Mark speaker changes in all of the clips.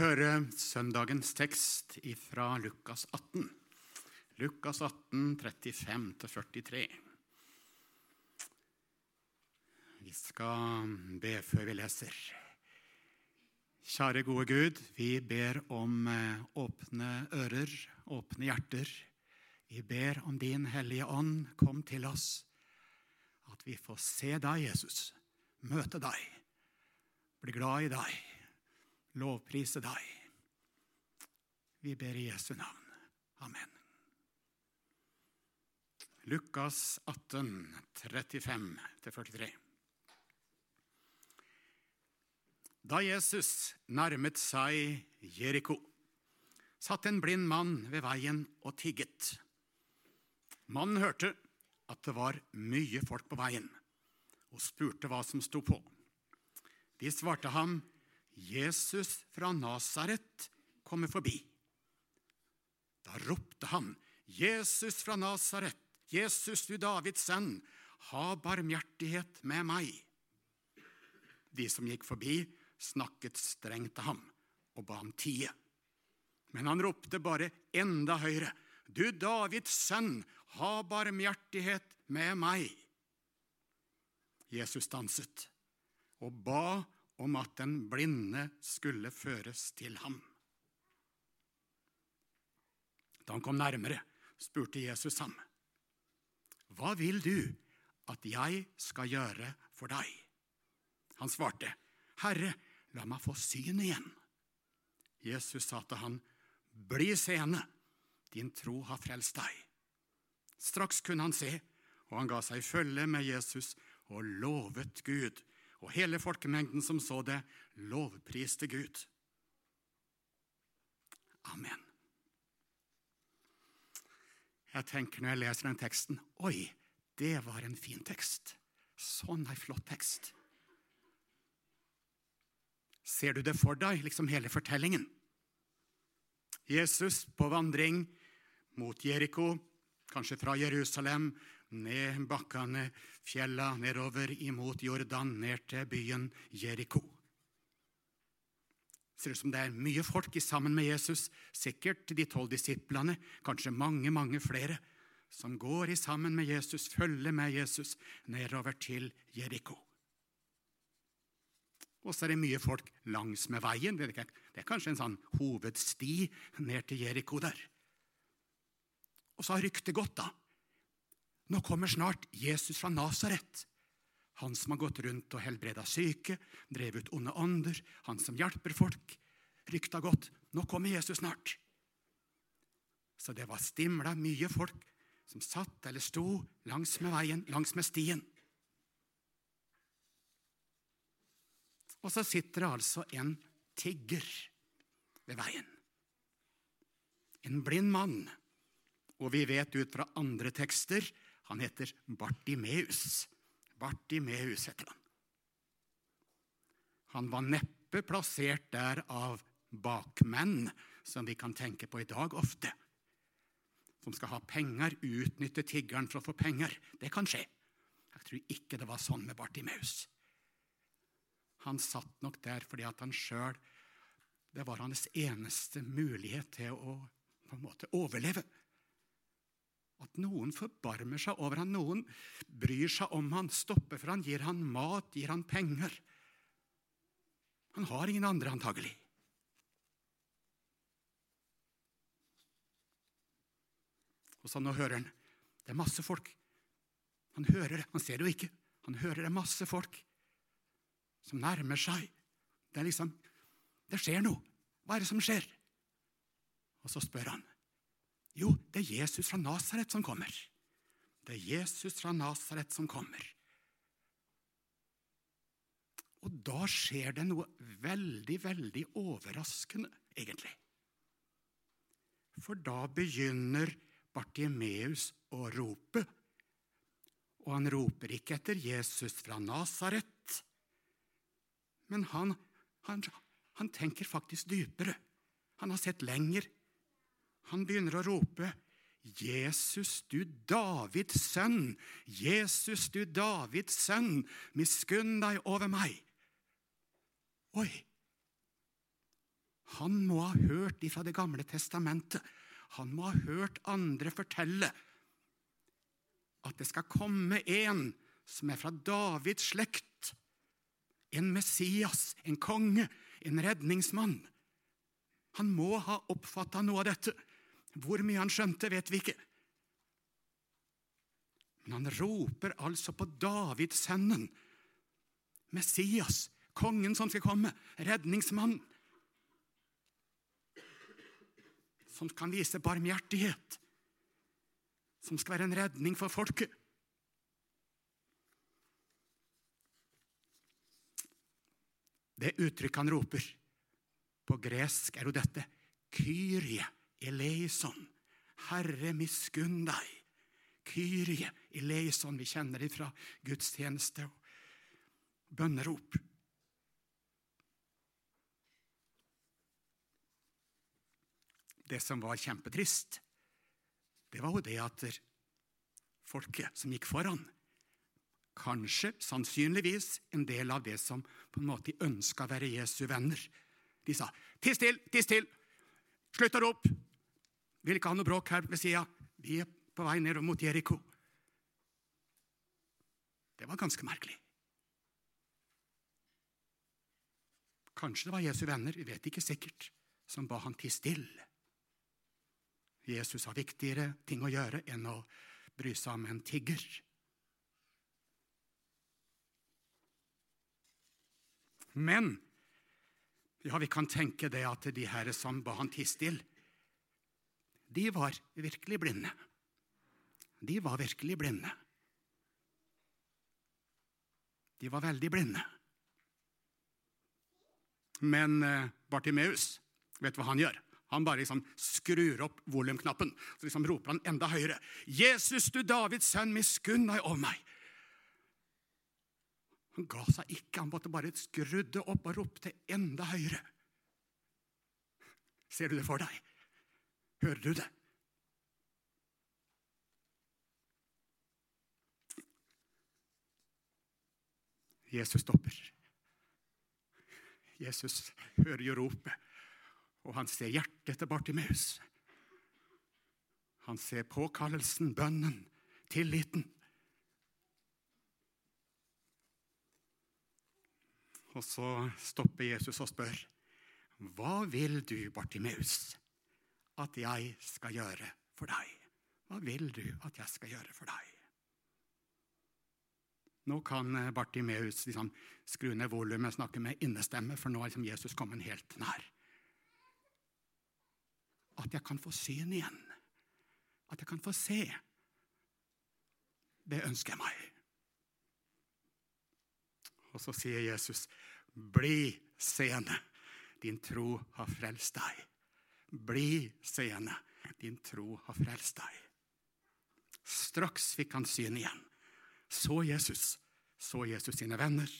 Speaker 1: høre søndagens tekst fra Lukas 18. Lukas 18, 35-43. Vi skal be før vi leser. Kjære gode Gud, vi ber om eh, åpne ører, åpne hjerter. Vi ber om Din Hellige Ånd, kom til oss. At vi får se deg, Jesus, møte deg, bli glad i deg, lovprise deg. Vi ber i Jesu navn. Amen. Lukas 18, 35-43. Da Jesus nærmet seg Jeriko, satt en blind mann ved veien og tigget. Mannen hørte at det var mye folk på veien, og spurte hva som sto på. De svarte ham, 'Jesus fra Nasaret kommer forbi.' Da ropte han, 'Jesus fra Nasaret, Jesus du Davids sønn, ha barmhjertighet med meg.' De som gikk forbi, snakket strengt til ham og ba ham tie. Men han ropte bare enda høyere, 'Du Davids sønn, ha barmhjertighet med meg.' Jesus stanset og ba om at den blinde skulle føres til ham. Da han kom nærmere, spurte Jesus ham, 'Hva vil du at jeg skal gjøre for deg?' Han svarte, 'Herre, la meg få syn igjen.' Jesus sa til han, 'Bli seende, din tro har frelst deg.' Straks kunne han se, og han ga seg følge med Jesus og lovet Gud. Og hele folkemengden som så det, lovpriste Gud. Amen. Jeg tenker når jeg leser den teksten Oi, det var en fin tekst. Sånn ei flott tekst. Ser du det for deg, liksom hele fortellingen? Jesus på vandring mot Jeriko, kanskje fra Jerusalem, ned bakkene, fjella, nedover imot Jordan, ned til byen Jeriko. Ser ut som det er mye folk sammen med Jesus, sikkert de tolv disiplene, kanskje mange, mange flere, som går i sammen med Jesus, følger med Jesus nedover til Jeriko. Og så er det mye folk langs med veien. Det er kanskje en sånn hovedsti ned til Jeriko der. Og så har ryktet gått, da. Nå kommer snart Jesus fra Nasaret. Han som har gått rundt og helbreda syke, drevet ut onde ånder, han som hjelper folk. Rykta godt. Nå kommer Jesus snart. Så det var stimla mye folk som satt eller sto langs med veien, langs med stien. Og så sitter det altså en tigger ved veien. En blind mann. Og vi vet ut fra andre tekster han heter Bartimeus. Bartimeus heter han. Han var neppe plassert der av bakmenn, som vi kan tenke på i dag ofte. Som skal ha penger, utnytte tiggeren for å få penger. Det kan skje. Jeg tror ikke det var sånn med Bartimeus. Han satt nok der fordi at han sjøl Det var hans eneste mulighet til å på en måte overleve. At noen forbarmer seg over han, noen bryr seg om han, stopper for han, gir han mat, gir han penger. Han har ingen andre, antagelig. Og så nå hører han det er masse folk. Han hører det, han ser det jo ikke. Han hører det er masse folk som nærmer seg. Det er liksom Det skjer noe. Hva er det som skjer? Og så spør han. Jo, det er Jesus fra Nasaret som kommer. Det er Jesus fra Nasaret som kommer. Og da skjer det noe veldig, veldig overraskende, egentlig. For da begynner Bartimeus å rope. Og han roper ikke etter Jesus fra Nasaret, men han, han, han tenker faktisk dypere. Han har sett lenger. Han begynner å rope, 'Jesus, du Davids sønn, Jesus, du Davids sønn, miskunn deg over meg.' Oi! Han må ha hørt ifra Det gamle testamentet. Han må ha hørt andre fortelle at det skal komme en som er fra Davids slekt. En Messias, en konge, en redningsmann. Han må ha oppfatta noe av dette. Hvor mye han skjønte, vet vi ikke. Men han roper altså på Davidssønnen, Messias, kongen som skal komme, redningsmannen. Som kan vise barmhjertighet, som skal være en redning for folket. Det uttrykket han roper på gresk, er jo dette Kyrie eleison. Herre, miskunn deg. Kyrie eleison. Vi kjenner det fra gudstjeneste og bønnerop. Det som var kjempetrist, det var jo det at folket som gikk foran, kanskje, sannsynligvis, en del av det som på en måte ønska å være Jesu venner. De sa 'tiss til, tiss til', slutt å rope, vil ikke ha noe bråk her ved sida, vi er på vei ned mot Jeriko. Det var ganske merkelig. Kanskje det var Jesu venner, vi vet ikke sikkert, som ba han tie stille. Jesus har viktigere ting å gjøre enn å bry seg om en tigger. Men ja, vi kan tenke det at de her som ba han tie stille, de var virkelig blinde. De var virkelig blinde. De var veldig blinde. Men eh, Bartimeus, vet du hva han gjør? Han bare liksom skrur opp volumknappen. Så liksom roper han enda høyere. 'Jesus, du Davids sønn, miskunn deg over meg.' Han ga seg ikke, han måtte bare skrudde opp og ropte enda høyere. Ser du det for deg? Hører du det? Jesus stopper. Jesus hører jo ropet, og han ser hjertet til Bartimeus. Han ser påkallelsen, bønnen, tilliten. Og så stopper Jesus og spør, 'Hva vil du, Bartimeus, at jeg skal gjøre for deg?' Hva vil du at jeg skal gjøre for deg? Nå kan Bartimeus liksom skru ned volumet og snakke med innestemme, for nå er liksom Jesus kommet helt nær. At jeg kan få syn igjen. At jeg kan få se. Det ønsker jeg meg. Og så sier Jesus, 'Bli seende, din tro har frelst deg.' Bli seende, din tro har frelst deg. Straks fikk han syn igjen. Så Jesus, så Jesus sine venner,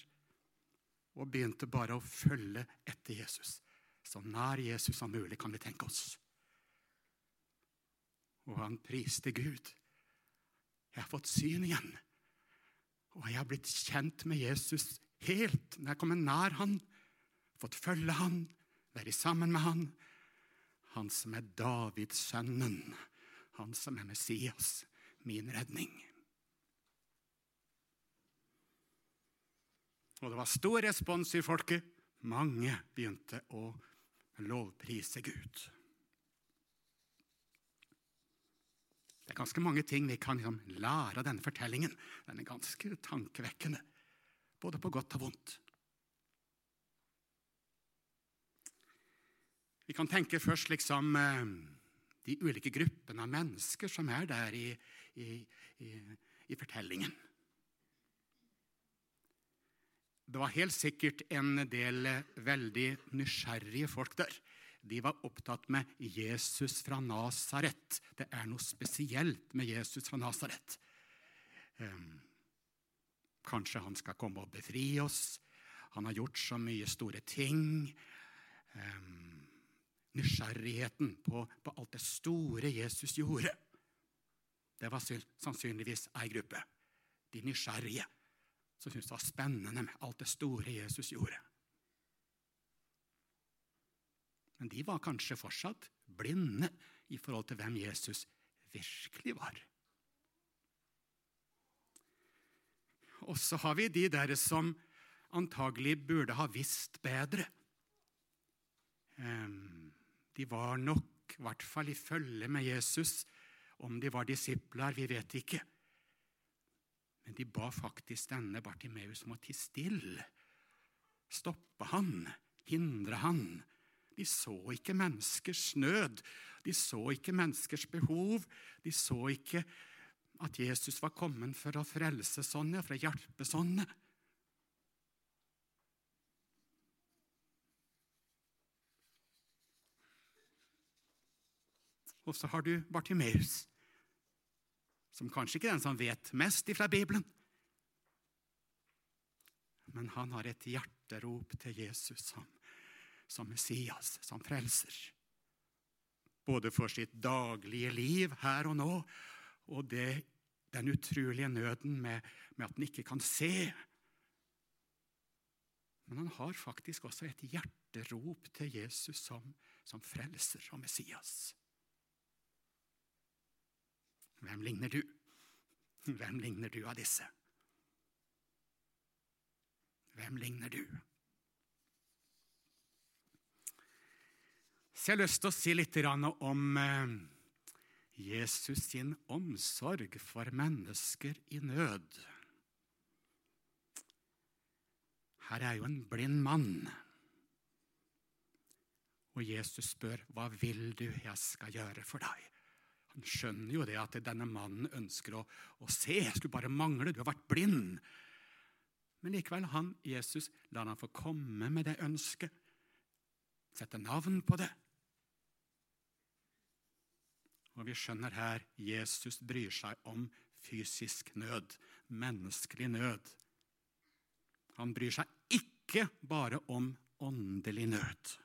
Speaker 1: og begynte bare å følge etter Jesus. Så nær Jesus som mulig, kan vi tenke oss. Og han priste Gud. Jeg har fått syn igjen. Og jeg har blitt kjent med Jesus helt når jeg kommer nær han, fått følge han, være sammen med han. Han som er Davidssønnen, han som er Messias, min redning. Og det var stor respons i folket. Mange begynte å lovprise Gud. Det er ganske mange ting vi kan liksom lære av denne fortellingen. Den er ganske tankevekkende, både på godt og vondt. Vi kan tenke først liksom de ulike gruppene av mennesker som er der i, i, i, i fortellingen. Det var helt sikkert en del veldig nysgjerrige folk der. De var opptatt med Jesus fra Nasaret. Det er noe spesielt med Jesus fra Nasaret. Um, kanskje han skal komme og befri oss. Han har gjort så mye store ting. Um, nysgjerrigheten på, på, alt det store Jesus gjorde. Det var sannsynligvis ei gruppe. De nysgjerrige som syntes det var spennende med alt det store Jesus gjorde. Men de var kanskje fortsatt blinde i forhold til hvem Jesus virkelig var. Og så har vi de der som antagelig burde ha visst bedre. De var nok, i hvert fall i følge med Jesus. Om de var disipler, vi vet ikke. Men de ba faktisk denne Bartimeus om å tie stille. Stoppe han, hindre han. De så ikke menneskers nød. De så ikke menneskers behov. De så ikke at Jesus var kommet for å frelse sånne, for å hjelpe sånne. Og så har du Bartimeus, som kanskje ikke er den som vet mest ifra Bibelen. Men han har et hjerterop til Jesus som, som Messias, som frelser. Både for sitt daglige liv her og nå, og det, den utrolige nøden med, med at han ikke kan se. Men han har faktisk også et hjerterop til Jesus som, som frelser og Messias. Hvem ligner du? Hvem ligner du av disse? Hvem ligner du? Så jeg har lyst til å si litt om eh, Jesus sin omsorg for mennesker i nød. Her er jo en blind mann. Og Jesus spør, 'Hva vil du jeg skal gjøre for deg?' Han skjønner jo det at denne mannen ønsker å, å se. Skulle bare mangle, du har vært blind. Men likevel, han, Jesus, lar han få komme med det ønsket. Sette navn på det. Og vi skjønner her Jesus bryr seg om fysisk nød, menneskelig nød. Han bryr seg ikke bare om åndelig nød.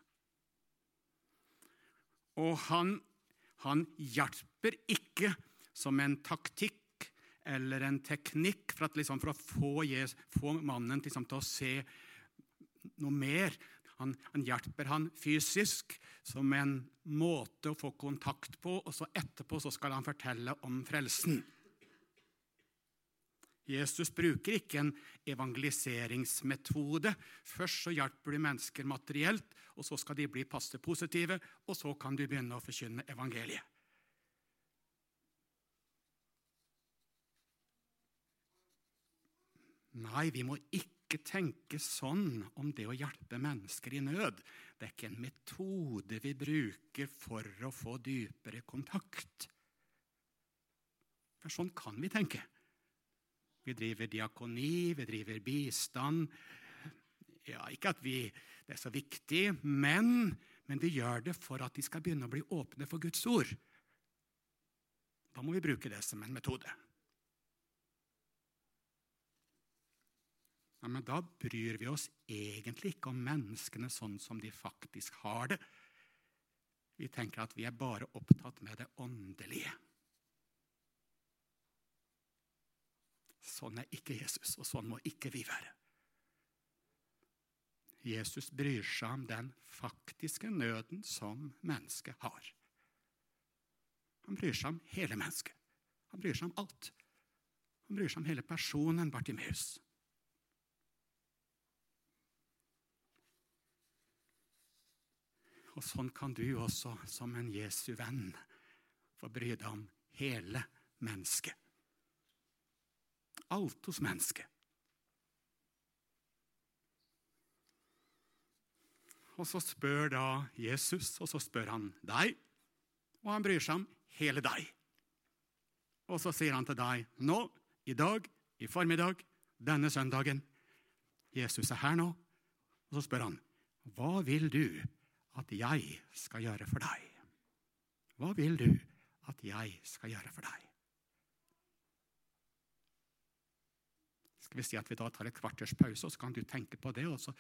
Speaker 1: Og han han hjelper ikke som en taktikk eller en teknikk for, at, liksom, for å få, få, mannen liksom, til å se noe mer. Han, han, hjelper han fysisk som en måte å få kontakt på, og så etterpå så skal han fortelle om frelsen. Jesus bruker ikke en evangeliseringsmetode. Først så hjelper du mennesker materielt, og så skal de bli passe positive, og så kan du begynne å forkynne evangeliet. Nei, vi må ikke tenke sånn om det å hjelpe mennesker i nød. Det er ikke en metode vi bruker for å få dypere kontakt. For sånn kan vi tenke. Vi driver diakoni, vi driver bistand. Ja, ikke at vi, det er så viktig, men, men vi gjør det for at de skal begynne å bli åpne for Guds ord. Da må vi bruke det som en metode. Ja, men da bryr vi oss egentlig ikke om menneskene sånn som de faktisk har det. Vi tenker at vi er bare opptatt med det åndelige. Sånn er ikke Jesus, og sånn må ikke vi være. Jesus bryr seg om den faktiske nøden som mennesket har. Han bryr seg om hele mennesket. Han bryr seg om alt. Han bryr seg om hele personen Bartimeus. Og sånn kan du også, som en Jesu venn, få bry deg om hele mennesket alt hos mennesket. Og så spør da Jesus, og så spør han deg, og han bryr seg om hele deg. Og så sier han til deg nå, i dag, i formiddag, denne søndagen Jesus er her nå. Og så spør han, hva vil du at jeg skal gjøre for deg? Hva vil du at jeg skal gjøre for deg? Skal vi si at vi da tar et kvarters pause, og så kan du tenke på det og så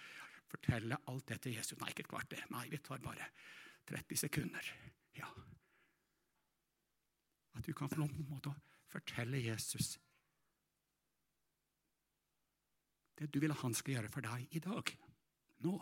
Speaker 1: fortelle alt det til Jesus? Nei, ikke et kvarter. Nei, vi tar bare 30 sekunder. Ja. At du kan få noen måte fortelle Jesus det du vil han skal gjøre for deg i dag. Nå.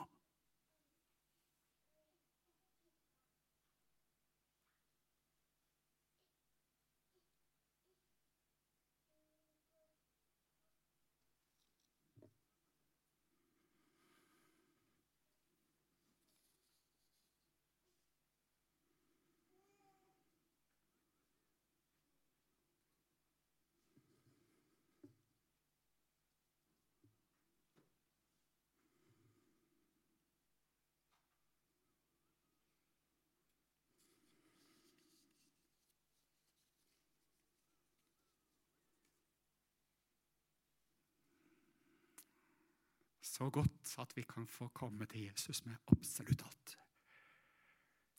Speaker 1: Så godt at vi kan få komme til Jesus med absolutt alt.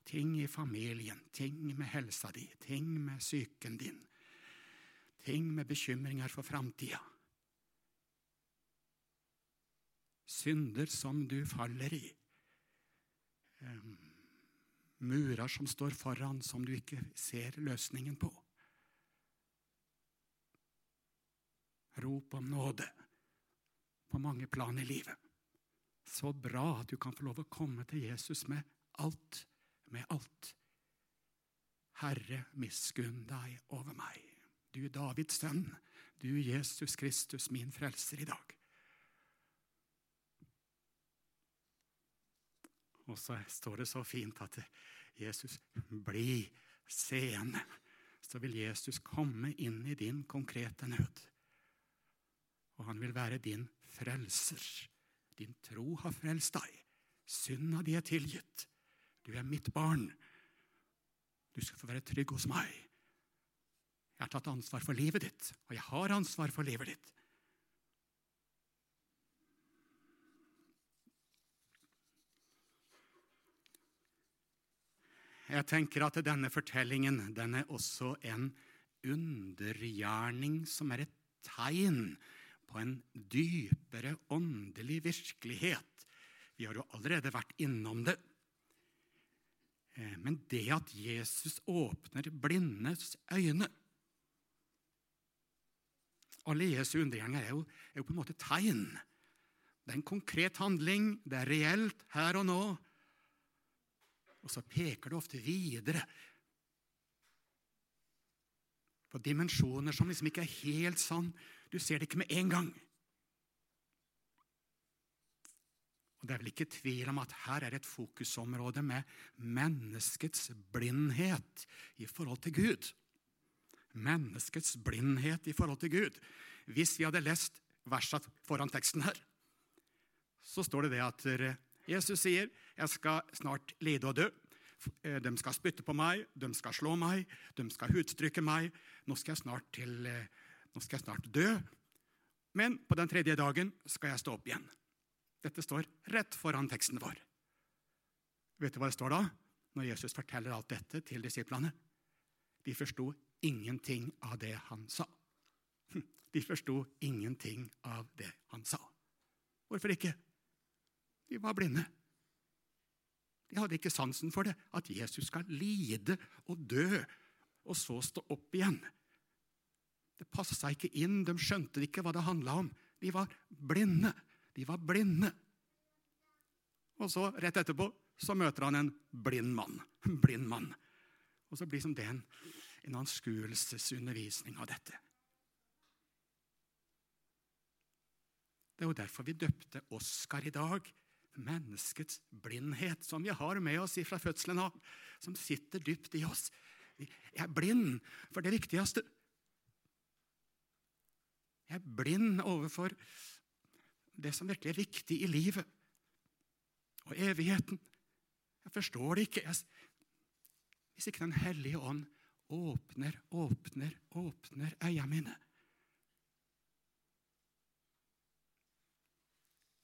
Speaker 1: Ting i familien, ting med helsa di, ting med psyken din, ting med bekymringer for framtida. Synder som du faller i. Murer som står foran, som du ikke ser løsningen på. Rop om nåde på mange plan i livet. Så bra at du kan få lov å komme til Jesus med alt, med alt. Herre, miskunn deg over meg. Du Davids sønn, du Jesus Kristus, min frelser i dag. Og så står det så fint at Jesus bli seende. Så vil Jesus komme inn i din konkrete nød. Og han vil være din frelser. Din tro har frelst deg. Synda di er tilgitt. Du er mitt barn. Du skal få være trygg hos meg. Jeg har tatt ansvar for livet ditt, og jeg har ansvar for livet ditt. Jeg tenker at denne fortellingen den er også en undergjerning som er et tegn på en dypere åndelig virkelighet. Vi har jo allerede vært innom det. Eh, men det at Jesus åpner blindes øyne Alle Jesu undergjerninger er, er, jo på en måte tegn. Det er en konkret handling, det er reelt her og nå. Og så peker det ofte videre på dimensjoner som liksom ikke er helt sånn. Du ser det ikke med en gang. Og Det er vel ikke tvil om at her er et fokusområde med menneskets blindhet i forhold til Gud. Menneskets blindhet i forhold til Gud. Hvis vi hadde lest verset foran teksten her, så står det det at Jesus sier, 'Jeg skal snart lide og dø'. De skal spytte på meg, de skal slå meg, de skal hudstrykke meg. Nå skal jeg snart, til, eh, nå skal jeg snart dø. Men på den tredje dagen skal jeg stå opp igjen. Dette står rett foran teksten vår. Vet du hva det står da, når Jesus forteller alt dette til disiplene? De forsto ingenting av det han sa. De forsto ingenting av det han sa. Hvorfor ikke? De var blinde. De hadde ikke sansen for det, at Jesus skal lide og dø, og så stå opp igjen. Det passa ikke inn, de skjønte ikke hva det handla om. De var blinde. De var blinde. Og så, rett etterpå, så møter han en blind mann. En Blind mann. Og så blir som det en, en anskuelsesundervisning av dette. Det er jo derfor vi døpte Oskar i dag menneskets blindhet, som vi har med oss fra fødselen av, som sitter dypt i oss. Jeg er blind for det viktigste. Er blind overfor det som virkelig er viktig i livet og evigheten. Jeg forstår det ikke. Jeg, hvis ikke Den hellige ånd åpner, åpner, åpner øynene mine.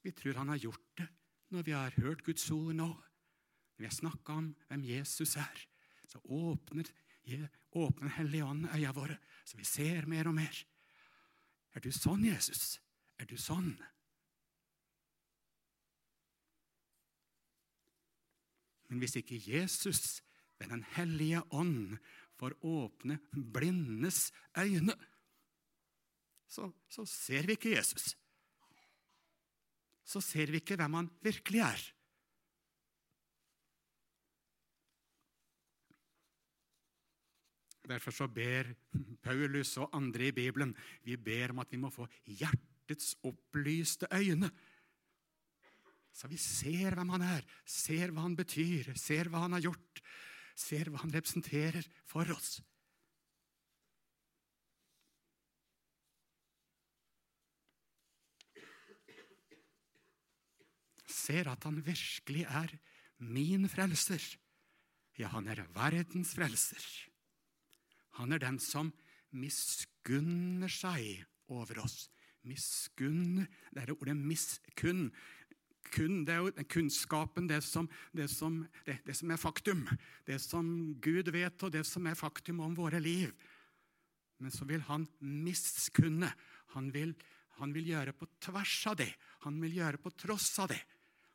Speaker 1: Vi tror han har gjort det når vi har hørt Guds ord nå, når vi har snakka om hvem Jesus er, så åpner, åpner Hellige Ånd øynene våre, så vi ser mer og mer. Er du sånn, Jesus? Er du sånn? Men hvis ikke Jesus ved Den hellige ånd får åpne blindes øyne, så, så ser vi ikke Jesus så ser vi ikke hvem han virkelig er. Derfor så ber Paulus og andre i Bibelen vi ber om at vi må få hjertets opplyste øyne. Så vi ser hvem han er, ser hva han betyr, ser hva han har gjort, ser hva han representerer for oss. ser at han virkelig er min frelser. Ja, han er verdens frelser. Han er den som miskunner seg over oss. miskunner. Det er ordet miskunn. Kun, det er jo kunnskapen, det som, det, som, det, det som, er faktum. Det som Gud vet, og det som er faktum om våre liv. Men så vil han miskunne. Han vil, han vil gjøre på tvers av det. Han vil gjøre på tross av det.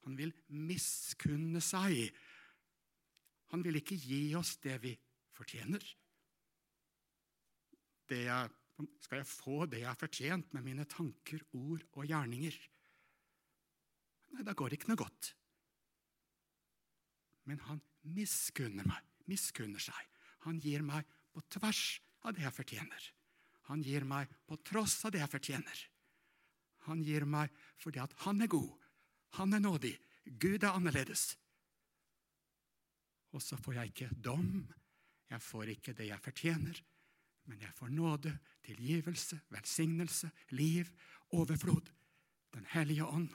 Speaker 1: Han vil miskunne seg. Han vil ikke gi oss det vi fortjener. Jeg, skal jeg få det jeg har fortjent med mine tanker, ord og gjerninger? Nei, da går det ikke noe godt. Men han miskunner meg, miskunner seg. Han gir meg på tvers av det jeg fortjener. Han gir meg på tross av det jeg fortjener. Han gir meg fordi at han er god, han er nådig, Gud er annerledes. Og så får jeg ikke dom, jeg får ikke det jeg fortjener, men jeg får nåde, tilgivelse, velsignelse, liv, overflod. Den hellige ånd.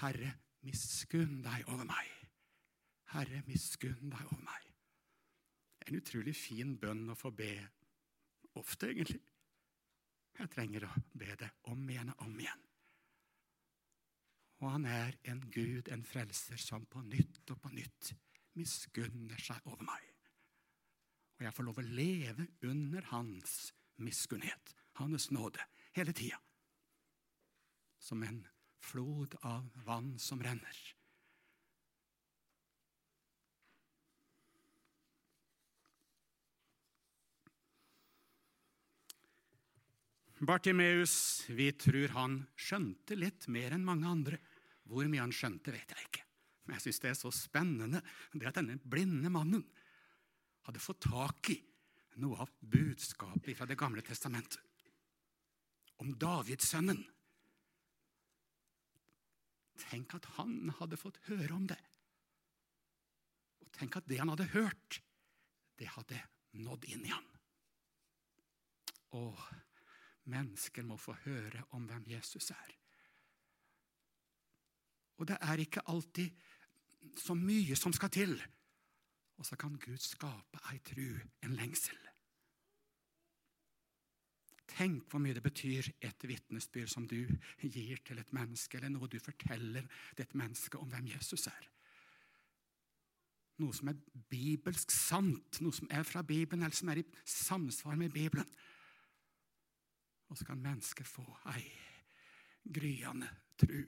Speaker 1: Herre, miskunn deg over meg. Herre, miskunn deg over meg. En utrolig fin bønn å få be ofte, egentlig. Jeg trenger å be det om igjen og om igjen. Og han er en Gud, en frelser, som på nytt og på nytt miskunner seg over meg. Og jeg får lov å leve under hans miskunnhet, hans nåde, hele tida. Som en flod av vann som renner. Bartimeus, vi tror han skjønte litt mer enn mange andre. Hvor mye han skjønte, vet jeg ikke. Men jeg syns det er så spennende det at denne blinde mannen hadde fått tak i noe av budskapet fra Det gamle testamentet. Om Davidssønnen Tenk at han hadde fått høre om det. Og tenk at det han hadde hørt, det hadde nådd inn i ham. Og mennesker må få høre om hvem Jesus er. Og det er ikke alltid så mye som skal til. Og så kan Gud skape ei tru, en lengsel. Tenk hvor mye det betyr et vitnesbyrd som du gir til et menneske, eller noe du forteller til et menneske om hvem Jesus er. Noe som er bibelsk sant, noe som er fra Bibelen, eller som er i samsvar med Bibelen. Og så kan mennesket få ei gryende tru.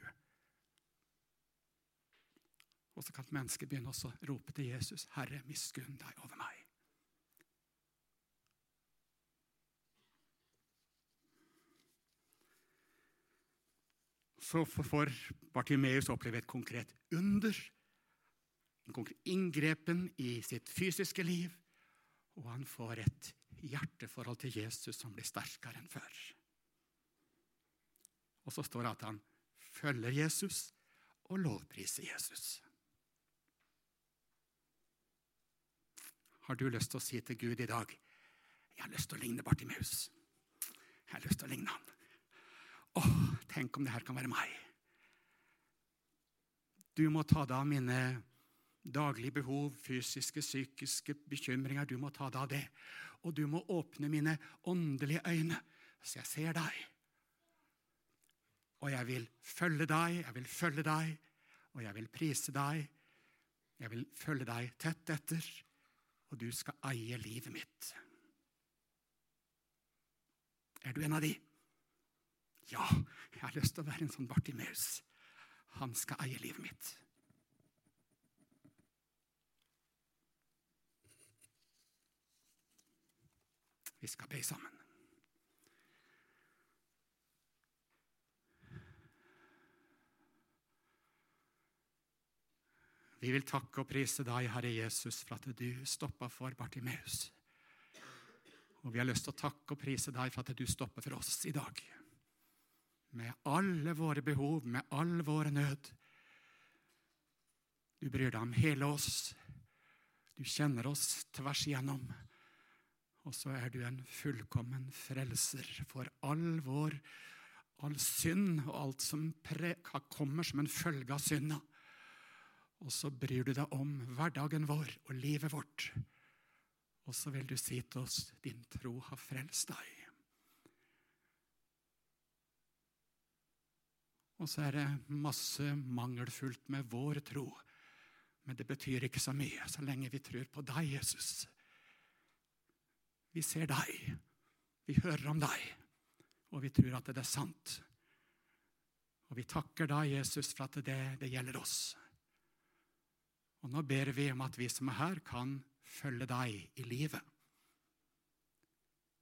Speaker 1: Og så kan et menneske begynne å rope til Jesus, 'Herre, miskunn deg over meg'. så får Bartimeus oppleve et konkret under. En konkret inngrepen i sitt fysiske liv. Og han får et hjerteforhold til Jesus som blir sterkere enn før. Og så står det at han følger Jesus og lovpriser Jesus. Har du lyst til å si til Gud i dag jeg har lyst til å ligne Bartimeus? Jeg har lyst til å ligne han. Å, tenk om det her kan være meg. Du må ta deg av mine daglige behov, fysiske, psykiske bekymringer. Du må ta deg av det. Og du må åpne mine åndelige øyne, så jeg ser deg. Og jeg vil følge deg, jeg vil følge deg, og jeg vil prise deg. Jeg vil følge deg tett etter, og du skal eie livet mitt. Er du en av de? Ja, jeg har lyst til å være en sånn Bartimeus. Han skal eie livet mitt. Vi skal be sammen. Vi vil takke og prise deg, Herre Jesus, for at du stoppa for Bartimeus. Og vi har lyst til å takke og prise deg for at du stopper for oss i dag med alle våre behov, med all vår nød. Du bryr deg om hele oss. Du kjenner oss tvers igjennom. Og så er du en fullkommen frelser for all vår all synd og alt som kommer som en følge av synda. Og så bryr du deg om hverdagen vår og livet vårt. Og så vil du si til oss din tro har frelst deg. Og så er det masse mangelfullt med vår tro. Men det betyr ikke så mye så lenge vi tror på deg, Jesus. Vi ser deg, vi hører om deg, og vi tror at det er sant. Og vi takker deg, Jesus, for at det, det gjelder oss. Og nå ber vi om at vi som er her, kan følge deg i livet.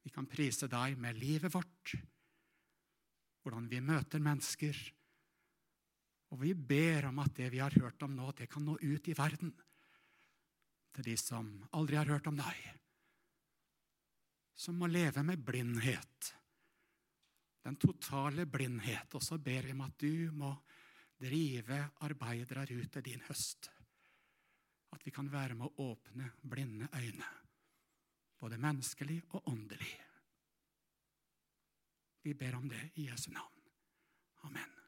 Speaker 1: Vi kan prise deg med livet vårt, hvordan vi møter mennesker. Og vi ber om at det vi har hørt om nå, det kan nå ut i verden. Til de som aldri har hørt om deg. Som må leve med blindhet. Den totale blindhet. Og så ber vi om at du må drive arbeidere ut til din høst. At vi kan være med å åpne blinde øyne både menneskelig og åndelig. Vi ber om det i Jesu navn. Amen.